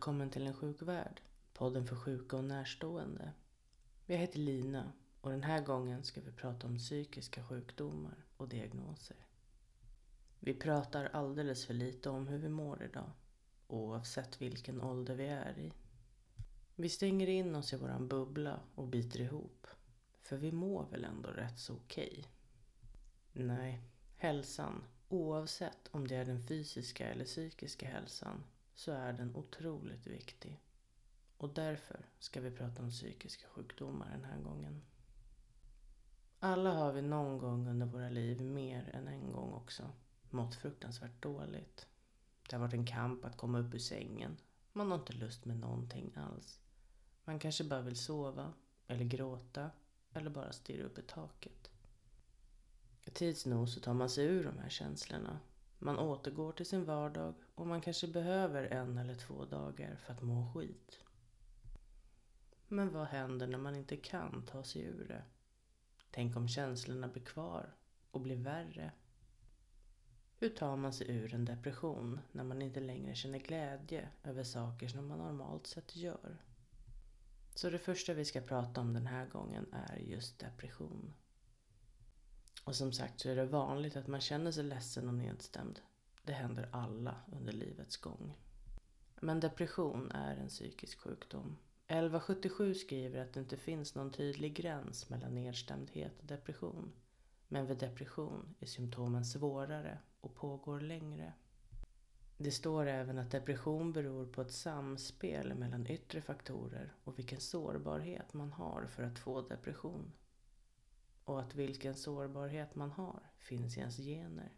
Välkommen till En sjuk värld, podden för sjuka och närstående. Jag heter Lina och den här gången ska vi prata om psykiska sjukdomar och diagnoser. Vi pratar alldeles för lite om hur vi mår idag, oavsett vilken ålder vi är i. Vi stänger in oss i våran bubbla och biter ihop, för vi mår väl ändå rätt så okej. Nej, hälsan, oavsett om det är den fysiska eller psykiska hälsan, så är den otroligt viktig. Och därför ska vi prata om psykiska sjukdomar den här gången. Alla har vi någon gång under våra liv mer än en gång också mått fruktansvärt dåligt. Det har varit en kamp att komma upp ur sängen. Man har inte lust med någonting alls. Man kanske bara vill sova, eller gråta, eller bara stirra upp i taket. Tids nog så tar man sig ur de här känslorna. Man återgår till sin vardag och man kanske behöver en eller två dagar för att må skit. Men vad händer när man inte kan ta sig ur det? Tänk om känslorna blir kvar och blir värre? Hur tar man sig ur en depression när man inte längre känner glädje över saker som man normalt sett gör? Så det första vi ska prata om den här gången är just depression. Och som sagt så är det vanligt att man känner sig ledsen och nedstämd. Det händer alla under livets gång. Men depression är en psykisk sjukdom. 1177 skriver att det inte finns någon tydlig gräns mellan nedstämdhet och depression. Men vid depression är symptomen svårare och pågår längre. Det står även att depression beror på ett samspel mellan yttre faktorer och vilken sårbarhet man har för att få depression. Och att vilken sårbarhet man har finns i ens gener.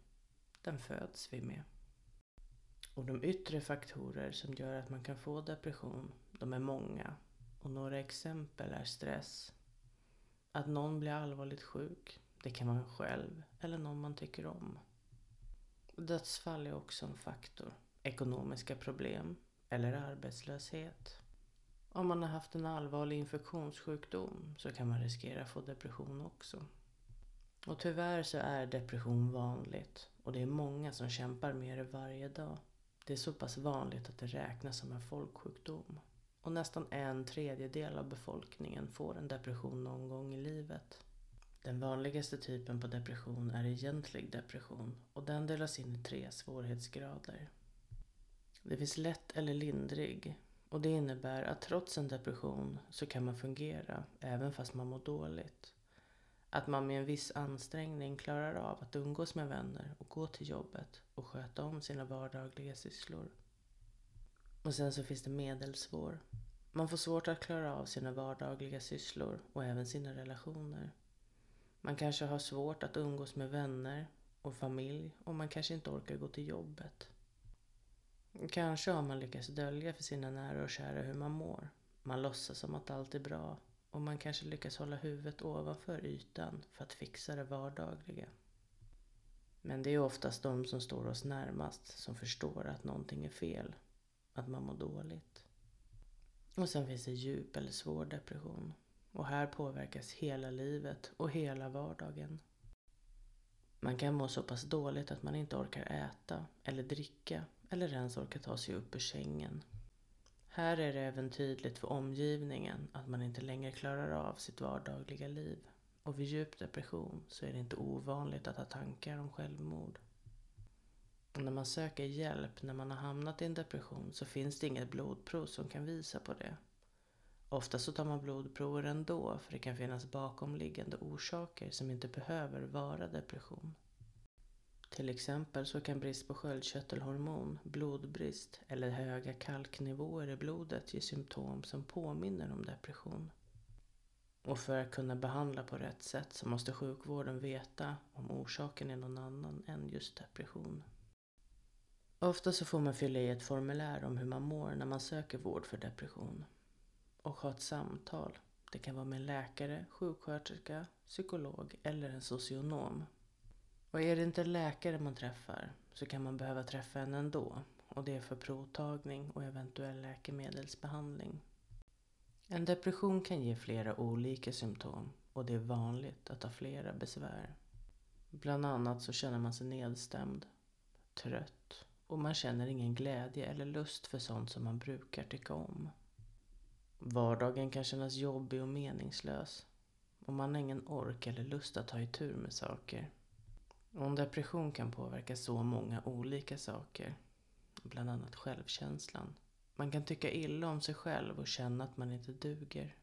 Den föds vi med. Och de yttre faktorer som gör att man kan få depression, de är många. Och några exempel är stress, att någon blir allvarligt sjuk, det kan vara en själv eller någon man tycker om. Dödsfall är också en faktor. Ekonomiska problem eller arbetslöshet. Om man har haft en allvarlig infektionssjukdom så kan man riskera att få depression också. Och tyvärr så är depression vanligt och det är många som kämpar med det varje dag. Det är så pass vanligt att det räknas som en folksjukdom. Och nästan en tredjedel av befolkningen får en depression någon gång i livet. Den vanligaste typen på depression är egentlig depression och den delas in i tre svårighetsgrader. Det finns lätt eller lindrig och det innebär att trots en depression så kan man fungera även fast man mår dåligt. Att man med en viss ansträngning klarar av att umgås med vänner och gå till jobbet och sköta om sina vardagliga sysslor. Och sen så finns det medelsvår. Man får svårt att klara av sina vardagliga sysslor och även sina relationer. Man kanske har svårt att umgås med vänner och familj och man kanske inte orkar gå till jobbet. Kanske har man lyckats dölja för sina nära och kära hur man mår. Man låtsas som att allt är bra och man kanske lyckas hålla huvudet ovanför ytan för att fixa det vardagliga. Men det är oftast de som står oss närmast som förstår att någonting är fel, att man mår dåligt. Och sen finns det djup eller svår depression. Och här påverkas hela livet och hela vardagen. Man kan må så pass dåligt att man inte orkar äta eller dricka eller ens orkar ta sig upp ur sängen. Här är det även tydligt för omgivningen att man inte längre klarar av sitt vardagliga liv. Och vid djup depression så är det inte ovanligt att ha tankar om självmord. Och när man söker hjälp när man har hamnat i en depression så finns det inget blodprov som kan visa på det. Ofta så tar man blodprover ändå för det kan finnas bakomliggande orsaker som inte behöver vara depression. Till exempel så kan brist på sköldkörtelhormon, blodbrist eller höga kalknivåer i blodet ge symptom som påminner om depression. Och för att kunna behandla på rätt sätt så måste sjukvården veta om orsaken är någon annan än just depression. Ofta så får man fylla i ett formulär om hur man mår när man söker vård för depression. Och ha ett samtal. Det kan vara med en läkare, sjuksköterska, psykolog eller en socionom. Och är det inte läkare man träffar så kan man behöva träffa en ändå. Och det är för provtagning och eventuell läkemedelsbehandling. En depression kan ge flera olika symptom och det är vanligt att ha flera besvär. Bland annat så känner man sig nedstämd, trött, och man känner ingen glädje eller lust för sånt som man brukar tycka om. Vardagen kan kännas jobbig och meningslös och man har ingen ork eller lust att ta itu med saker. Och en depression kan påverka så många olika saker, bland annat självkänslan. Man kan tycka illa om sig själv och känna att man inte duger.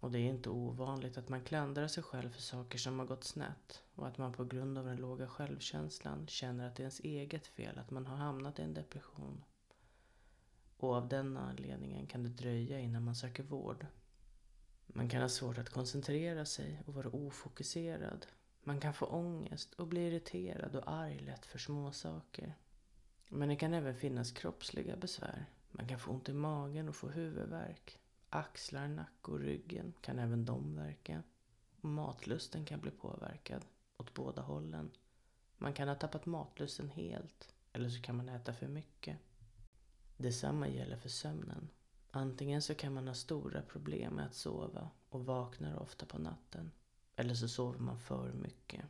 Och det är inte ovanligt att man klandrar sig själv för saker som har gått snett och att man på grund av den låga självkänslan känner att det är ens eget fel att man har hamnat i en depression. Och av den anledningen kan det dröja innan man söker vård. Man kan ha svårt att koncentrera sig och vara ofokuserad. Man kan få ångest och bli irriterad och arg lätt för småsaker. Men det kan även finnas kroppsliga besvär. Man kan få ont i magen och få huvudvärk. Axlar, nacke och ryggen kan även de verka. Och matlusten kan bli påverkad åt båda hållen. Man kan ha tappat matlusten helt eller så kan man äta för mycket. Detsamma gäller för sömnen. Antingen så kan man ha stora problem med att sova och vaknar ofta på natten. Eller så sover man för mycket.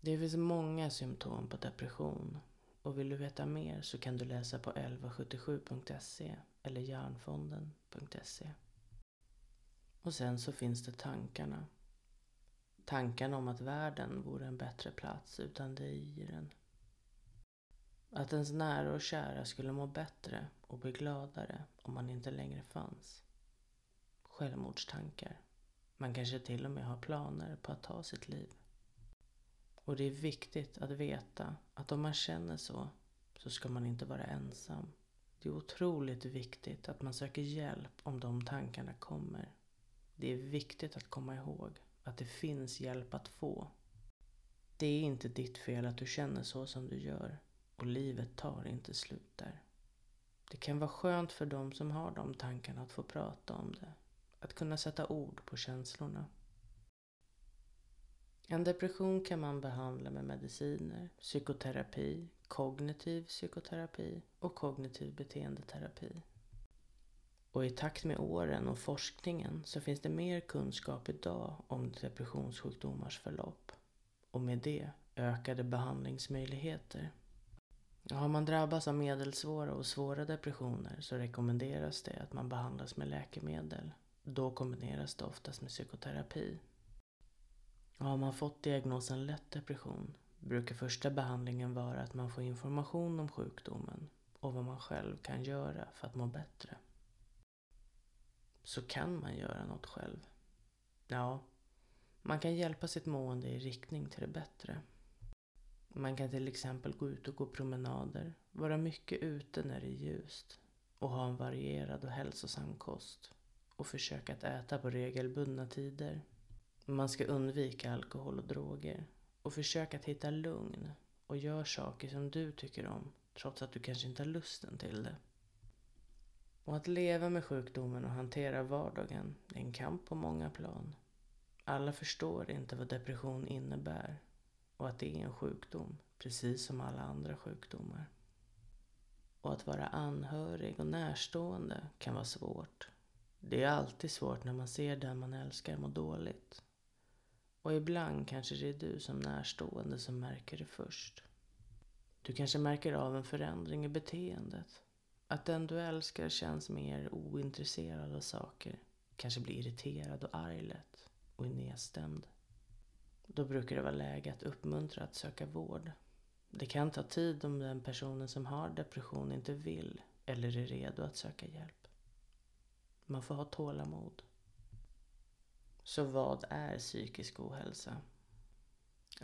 Det finns många symptom på depression och vill du veta mer så kan du läsa på 1177.se eller Hjärnfonden.se. Och sen så finns det tankarna. Tankarna om att världen vore en bättre plats utan dig i den. Att ens nära och kära skulle må bättre och bli gladare om man inte längre fanns. Självmordstankar. Man kanske till och med har planer på att ta sitt liv. Och det är viktigt att veta att om man känner så, så ska man inte vara ensam. Det är otroligt viktigt att man söker hjälp om de tankarna kommer. Det är viktigt att komma ihåg att det finns hjälp att få. Det är inte ditt fel att du känner så som du gör och livet tar inte slut där. Det kan vara skönt för de som har de tankarna att få prata om det. Att kunna sätta ord på känslorna. En depression kan man behandla med mediciner, psykoterapi, kognitiv psykoterapi och kognitiv beteendeterapi. Och i takt med åren och forskningen så finns det mer kunskap idag om depressionssjukdomars förlopp. Och med det ökade behandlingsmöjligheter. Har man drabbats av medelsvåra och svåra depressioner så rekommenderas det att man behandlas med läkemedel. Då kombineras det oftast med psykoterapi. Och har man fått diagnosen lätt depression brukar första behandlingen vara att man får information om sjukdomen och vad man själv kan göra för att må bättre. Så kan man göra något själv? Ja, man kan hjälpa sitt mående i riktning till det bättre. Man kan till exempel gå ut och gå promenader, vara mycket ute när det är ljust och ha en varierad och hälsosam kost och försöka att äta på regelbundna tider. Man ska undvika alkohol och droger och försöka att hitta lugn och gör saker som du tycker om trots att du kanske inte har lusten till det. Och att leva med sjukdomen och hantera vardagen är en kamp på många plan. Alla förstår inte vad depression innebär och att det är en sjukdom, precis som alla andra sjukdomar. Och att vara anhörig och närstående kan vara svårt. Det är alltid svårt när man ser den man älskar må dåligt. Och ibland kanske det är du som närstående som märker det först. Du kanske märker av en förändring i beteendet. Att den du älskar känns mer ointresserad av saker. Kanske blir irriterad och arg lätt och är nedstämd. Då brukar det vara läge att uppmuntra att söka vård. Det kan ta tid om den personen som har depression inte vill eller är redo att söka hjälp. Man får ha tålamod. Så vad är psykisk ohälsa?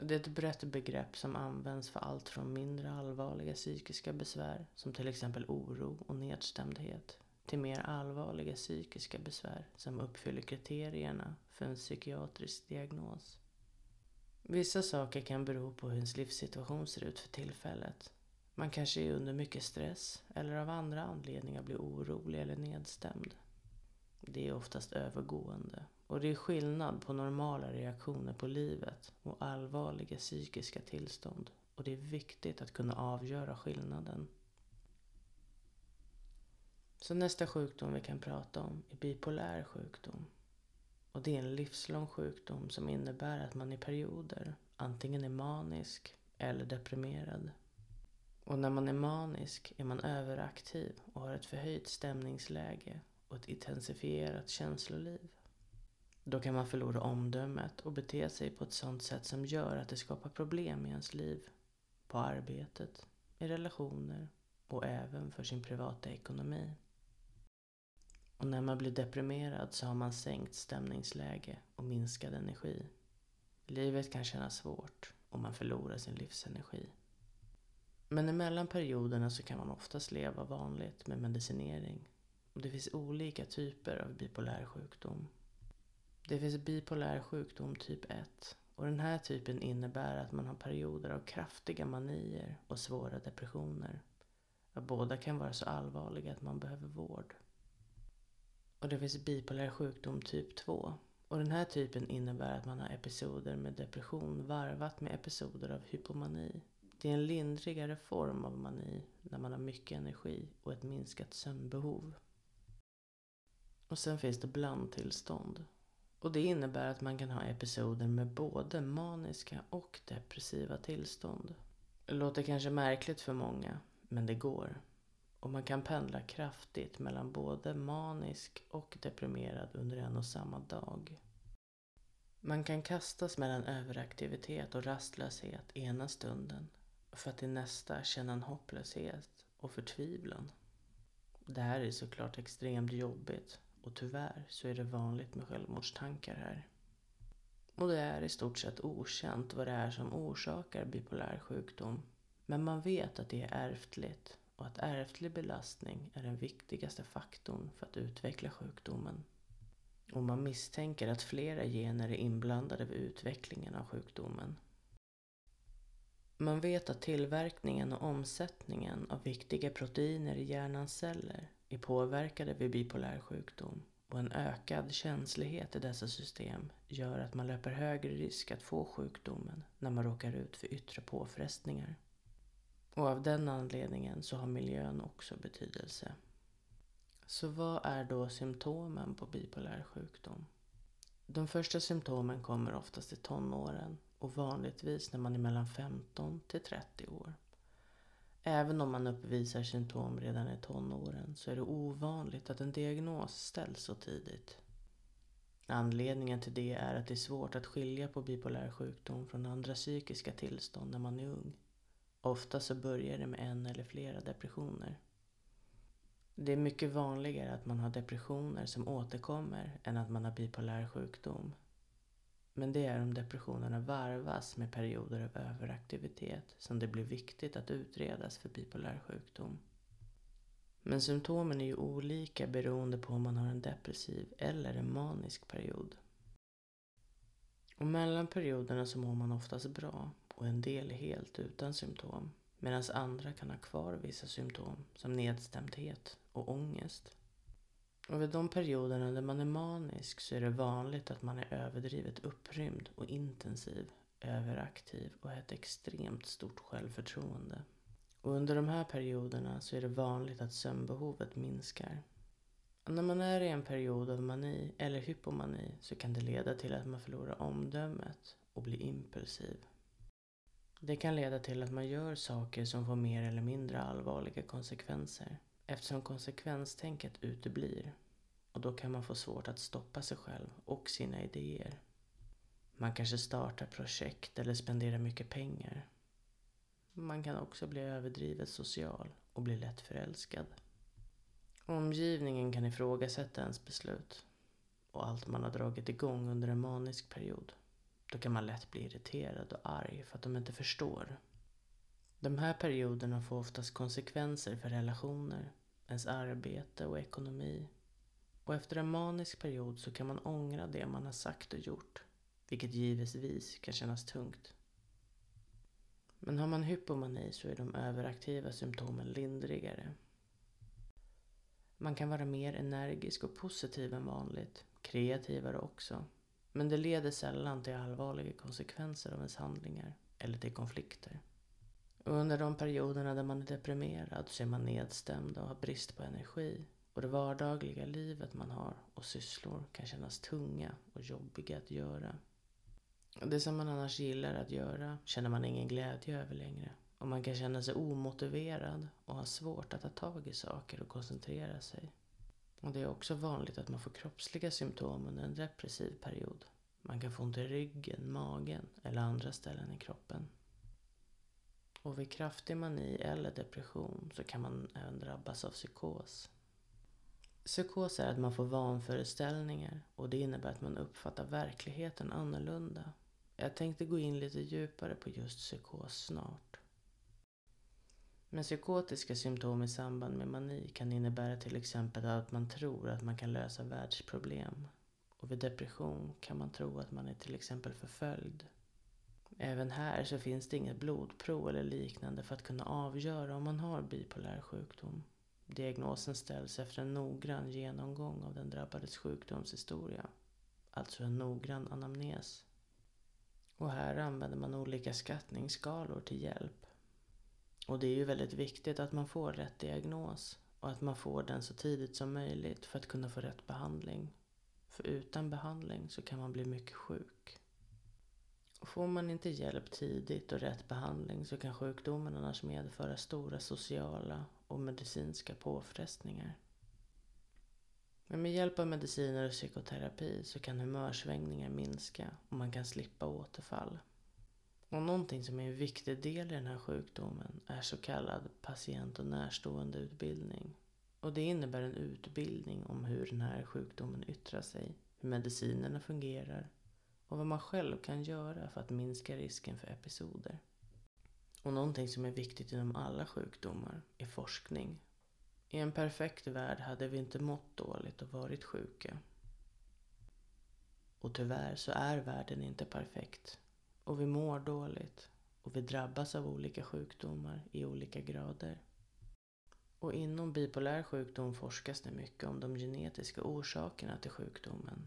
Det är ett brett begrepp som används för allt från mindre allvarliga psykiska besvär som till exempel oro och nedstämdhet till mer allvarliga psykiska besvär som uppfyller kriterierna för en psykiatrisk diagnos. Vissa saker kan bero på hur ens livssituation ser ut för tillfället. Man kanske är under mycket stress eller av andra anledningar blir orolig eller nedstämd. Det är oftast övergående och det är skillnad på normala reaktioner på livet och allvarliga psykiska tillstånd och det är viktigt att kunna avgöra skillnaden. Så nästa sjukdom vi kan prata om är bipolär sjukdom. Och det är en livslång sjukdom som innebär att man i perioder antingen är manisk eller deprimerad. Och när man är manisk är man överaktiv och har ett förhöjt stämningsläge och ett intensifierat känsloliv. Då kan man förlora omdömet och bete sig på ett sådant sätt som gör att det skapar problem i ens liv. På arbetet, i relationer och även för sin privata ekonomi. Och när man blir deprimerad så har man sänkt stämningsläge och minskad energi. Livet kan kännas svårt och man förlorar sin livsenergi. Men emellan perioderna så kan man oftast leva vanligt med medicinering. Och det finns olika typer av bipolär sjukdom. Det finns bipolär sjukdom typ 1 och den här typen innebär att man har perioder av kraftiga manier och svåra depressioner. Och båda kan vara så allvarliga att man behöver vård. Och det finns bipolär sjukdom typ 2 och den här typen innebär att man har episoder med depression varvat med episoder av hypomani. Det är en lindrigare form av mani när man har mycket energi och ett minskat sömnbehov. Och sen finns det blandtillstånd. Och det innebär att man kan ha episoder med både maniska och depressiva tillstånd. Det låter kanske märkligt för många, men det går. Och man kan pendla kraftigt mellan både manisk och deprimerad under en och samma dag. Man kan kastas mellan överaktivitet och rastlöshet ena stunden för att i nästa känna en hopplöshet och förtvivlan. Det här är såklart extremt jobbigt och tyvärr så är det vanligt med självmordstankar här. Och det är i stort sett okänt vad det är som orsakar bipolär sjukdom. Men man vet att det är ärftligt och att ärftlig belastning är den viktigaste faktorn för att utveckla sjukdomen. Och man misstänker att flera gener är inblandade vid utvecklingen av sjukdomen. Man vet att tillverkningen och omsättningen av viktiga proteiner i hjärnans celler är påverkade vid bipolär sjukdom och en ökad känslighet i dessa system gör att man löper högre risk att få sjukdomen när man råkar ut för yttre påfrestningar. Och av den anledningen så har miljön också betydelse. Så vad är då symptomen på bipolär sjukdom? De första symptomen kommer oftast i tonåren och vanligtvis när man är mellan 15 till 30 år. Även om man uppvisar symptom redan i tonåren så är det ovanligt att en diagnos ställs så tidigt. Anledningen till det är att det är svårt att skilja på bipolär sjukdom från andra psykiska tillstånd när man är ung. Ofta så börjar det med en eller flera depressioner. Det är mycket vanligare att man har depressioner som återkommer än att man har bipolär sjukdom. Men det är om depressionerna varvas med perioder av överaktivitet som det blir viktigt att utredas för bipolär sjukdom. Men symptomen är ju olika beroende på om man har en depressiv eller en manisk period. Och mellan perioderna så mår man oftast bra och en del helt utan symptom medan andra kan ha kvar vissa symptom som nedstämdhet och ångest. Och vid de perioderna där man är manisk så är det vanligt att man är överdrivet upprymd och intensiv, överaktiv och har ett extremt stort självförtroende. Och under de här perioderna så är det vanligt att sömnbehovet minskar. Och när man är i en period av mani eller hypomani så kan det leda till att man förlorar omdömet och blir impulsiv. Det kan leda till att man gör saker som får mer eller mindre allvarliga konsekvenser eftersom konsekvenstänket uteblir och då kan man få svårt att stoppa sig själv och sina idéer. Man kanske startar projekt eller spenderar mycket pengar. Man kan också bli överdrivet social och bli lätt förälskad. Omgivningen kan ifrågasätta ens beslut och allt man har dragit igång under en manisk period. Då kan man lätt bli irriterad och arg för att de inte förstår. De här perioderna får oftast konsekvenser för relationer, ens arbete och ekonomi. Och efter en manisk period så kan man ångra det man har sagt och gjort, vilket givetvis kan kännas tungt. Men har man hypomani så är de överaktiva symptomen lindrigare. Man kan vara mer energisk och positiv än vanligt, kreativare också. Men det leder sällan till allvarliga konsekvenser av ens handlingar eller till konflikter. Och under de perioderna där man är deprimerad så är man nedstämd och har brist på energi. Och det vardagliga livet man har och sysslor kan kännas tunga och jobbiga att göra. Och det som man annars gillar att göra känner man ingen glädje över längre. Och man kan känna sig omotiverad och ha svårt att ta tag i saker och koncentrera sig. Och det är också vanligt att man får kroppsliga symptom under en depressiv period. Man kan få ont i ryggen, magen eller andra ställen i kroppen. Och vid kraftig mani eller depression så kan man även drabbas av psykos. Psykos är att man får vanföreställningar och det innebär att man uppfattar verkligheten annorlunda. Jag tänkte gå in lite djupare på just psykos snart. Men psykotiska symptom i samband med mani kan innebära till exempel att man tror att man kan lösa världsproblem. Och vid depression kan man tro att man är till exempel förföljd. Även här så finns det inget blodprov eller liknande för att kunna avgöra om man har bipolär sjukdom. Diagnosen ställs efter en noggrann genomgång av den drabbades sjukdomshistoria. Alltså en noggrann anamnes. Och här använder man olika skattningsskalor till hjälp. Och det är ju väldigt viktigt att man får rätt diagnos och att man får den så tidigt som möjligt för att kunna få rätt behandling. För utan behandling så kan man bli mycket sjuk. Får man inte hjälp tidigt och rätt behandling så kan sjukdomen annars medföra stora sociala och medicinska påfrestningar. Men med hjälp av mediciner och psykoterapi så kan humörsvängningar minska och man kan slippa återfall. Och någonting som är en viktig del i den här sjukdomen är så kallad patient och närståendeutbildning. Och det innebär en utbildning om hur den här sjukdomen yttrar sig, hur medicinerna fungerar och vad man själv kan göra för att minska risken för episoder. Och någonting som är viktigt inom alla sjukdomar är forskning. I en perfekt värld hade vi inte mått dåligt och varit sjuka. Och tyvärr så är världen inte perfekt. Och vi mår dåligt. Och vi drabbas av olika sjukdomar i olika grader. Och inom bipolär sjukdom forskas det mycket om de genetiska orsakerna till sjukdomen.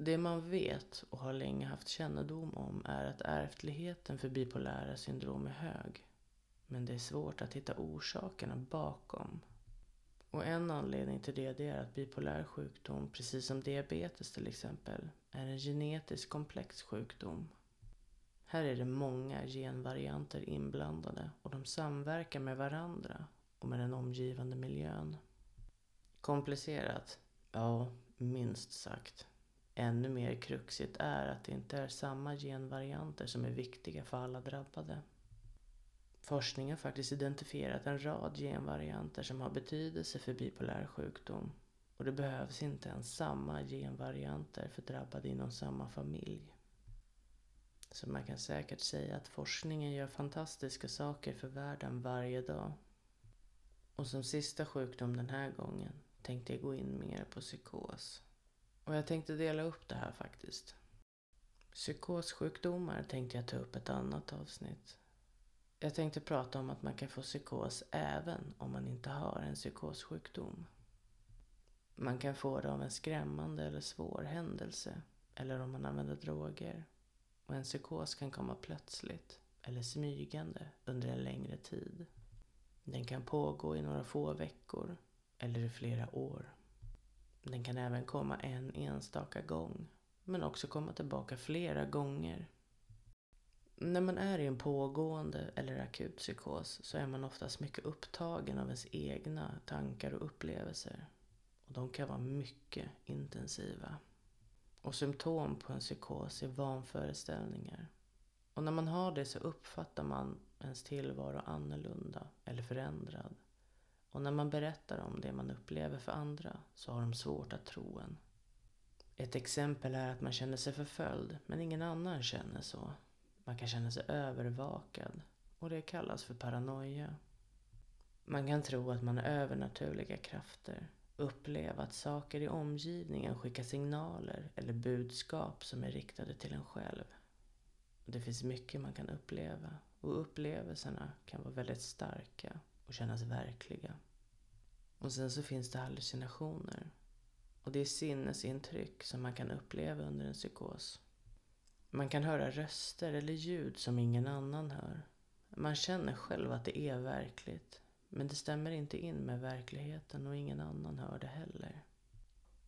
Det man vet och har länge haft kännedom om är att ärftligheten för bipolära syndrom är hög. Men det är svårt att hitta orsakerna bakom. Och en anledning till det, är att bipolär sjukdom, precis som diabetes till exempel, är en genetisk komplex sjukdom. Här är det många genvarianter inblandade och de samverkar med varandra och med den omgivande miljön. Komplicerat? Ja, minst sagt. Ännu mer kruxigt är att det inte är samma genvarianter som är viktiga för alla drabbade. Forskning har faktiskt identifierat en rad genvarianter som har betydelse för bipolär sjukdom. Och det behövs inte ens samma genvarianter för drabbade inom samma familj. Så man kan säkert säga att forskningen gör fantastiska saker för världen varje dag. Och som sista sjukdom den här gången tänkte jag gå in mer på psykos. Och jag tänkte dela upp det här faktiskt. Psykossjukdomar tänkte jag ta upp ett annat avsnitt. Jag tänkte prata om att man kan få psykos även om man inte har en psykossjukdom. Man kan få det av en skrämmande eller svår händelse eller om man använder droger. Och en psykos kan komma plötsligt eller smygande under en längre tid. Den kan pågå i några få veckor eller i flera år. Den kan även komma en enstaka gång, men också komma tillbaka flera gånger. När man är i en pågående eller akut psykos så är man oftast mycket upptagen av ens egna tankar och upplevelser. Och de kan vara mycket intensiva. Och symptom på en psykos är vanföreställningar. Och när man har det så uppfattar man ens tillvaro annorlunda eller förändrad. Och när man berättar om det man upplever för andra så har de svårt att tro en. Ett exempel är att man känner sig förföljd men ingen annan känner så. Man kan känna sig övervakad och det kallas för paranoia. Man kan tro att man har övernaturliga krafter, uppleva att saker i omgivningen skickar signaler eller budskap som är riktade till en själv. Det finns mycket man kan uppleva och upplevelserna kan vara väldigt starka och kännas verkliga. Och sen så finns det hallucinationer. Och det är sinnesintryck som man kan uppleva under en psykos. Man kan höra röster eller ljud som ingen annan hör. Man känner själv att det är verkligt. Men det stämmer inte in med verkligheten och ingen annan hör det heller.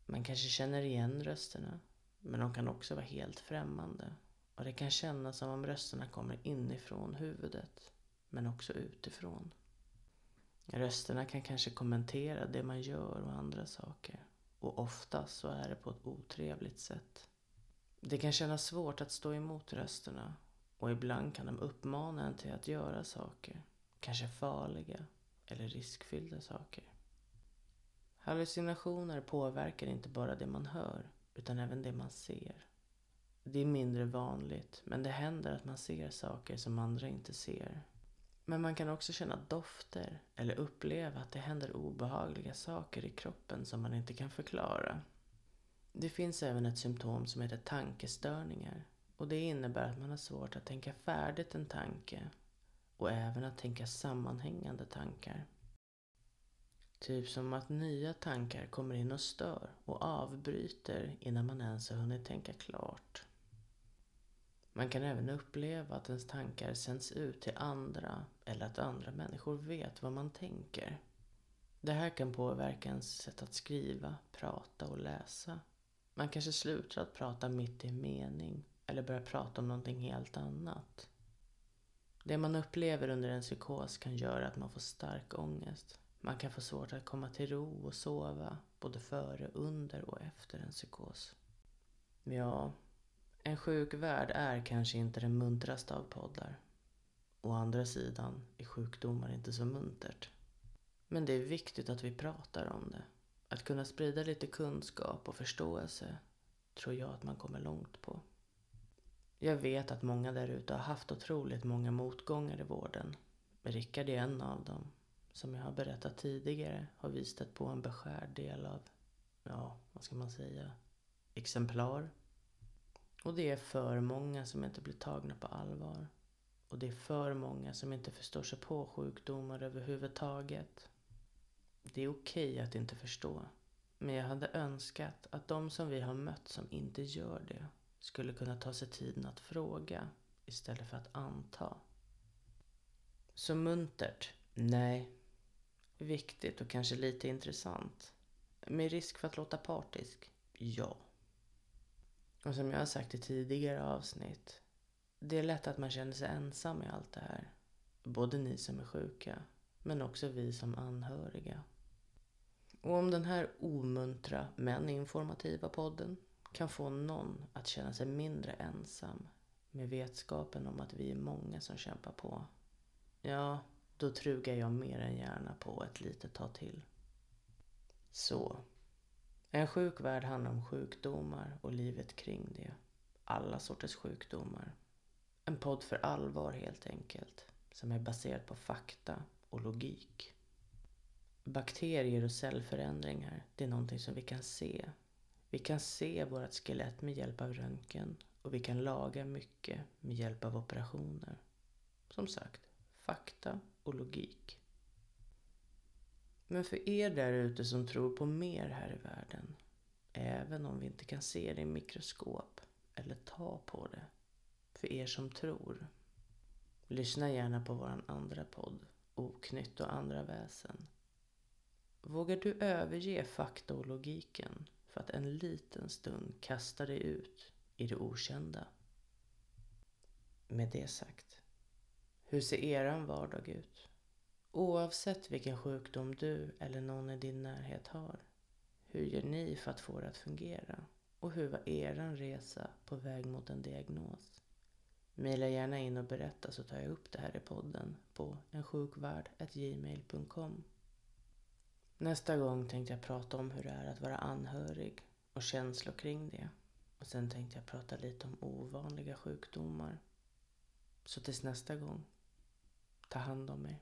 Man kanske känner igen rösterna. Men de kan också vara helt främmande. Och det kan kännas som om rösterna kommer inifrån huvudet. men också utifrån. Rösterna kan kanske kommentera det man gör och andra saker. Och oftast så är det på ett otrevligt sätt. Det kan kännas svårt att stå emot rösterna och ibland kan de uppmana en till att göra saker. Kanske farliga eller riskfyllda saker. Hallucinationer påverkar inte bara det man hör utan även det man ser. Det är mindre vanligt men det händer att man ser saker som andra inte ser. Men man kan också känna dofter eller uppleva att det händer obehagliga saker i kroppen som man inte kan förklara. Det finns även ett symptom som heter tankestörningar och det innebär att man har svårt att tänka färdigt en tanke och även att tänka sammanhängande tankar. Typ som att nya tankar kommer in och stör och avbryter innan man ens har hunnit tänka klart. Man kan även uppleva att ens tankar sänds ut till andra eller att andra människor vet vad man tänker. Det här kan påverka ens sätt att skriva, prata och läsa. Man kanske slutar att prata mitt i en mening eller börjar prata om någonting helt annat. Det man upplever under en psykos kan göra att man får stark ångest. Man kan få svårt att komma till ro och sova både före, under och efter en psykos. Ja, en sjuk värld är kanske inte den muntraste av poddar. Å andra sidan är sjukdomar inte så muntert. Men det är viktigt att vi pratar om det. Att kunna sprida lite kunskap och förståelse tror jag att man kommer långt på. Jag vet att många där ute har haft otroligt många motgångar i vården. Rickard är en av dem. Som jag har berättat tidigare har vi stött på en beskärd del av, ja, vad ska man säga, exemplar och det är för många som inte blir tagna på allvar. Och det är för många som inte förstår sig på sjukdomar överhuvudtaget. Det är okej att inte förstå. Men jag hade önskat att de som vi har mött som inte gör det skulle kunna ta sig tiden att fråga istället för att anta. Så muntert? Nej. Viktigt och kanske lite intressant. Med risk för att låta partisk? Ja. Och som jag har sagt i tidigare avsnitt. Det är lätt att man känner sig ensam i allt det här. Både ni som är sjuka, men också vi som anhöriga. Och om den här omuntra men informativa podden kan få någon att känna sig mindre ensam med vetskapen om att vi är många som kämpar på. Ja, då trugar jag mer än gärna på ett litet tag till. Så, en sjuk värld handlar om sjukdomar och livet kring det. Alla sorters sjukdomar. En podd för allvar helt enkelt. Som är baserad på fakta och logik. Bakterier och cellförändringar, det är någonting som vi kan se. Vi kan se vårt skelett med hjälp av röntgen och vi kan laga mycket med hjälp av operationer. Som sagt, fakta och logik. Men för er där ute som tror på mer här i världen, även om vi inte kan se det i mikroskop eller ta på det, för er som tror, lyssna gärna på vår andra podd, Oknytt och andra väsen. Vågar du överge fakta och logiken för att en liten stund kasta dig ut i det okända? Med det sagt, hur ser eran vardag ut? Oavsett vilken sjukdom du eller någon i din närhet har. Hur gör ni för att få det att fungera? Och hur var er resa på väg mot en diagnos? Mejla gärna in och berätta så tar jag upp det här i podden på ensjukvard.gmail.com Nästa gång tänkte jag prata om hur det är att vara anhörig och känslor kring det. Och sen tänkte jag prata lite om ovanliga sjukdomar. Så tills nästa gång, ta hand om er.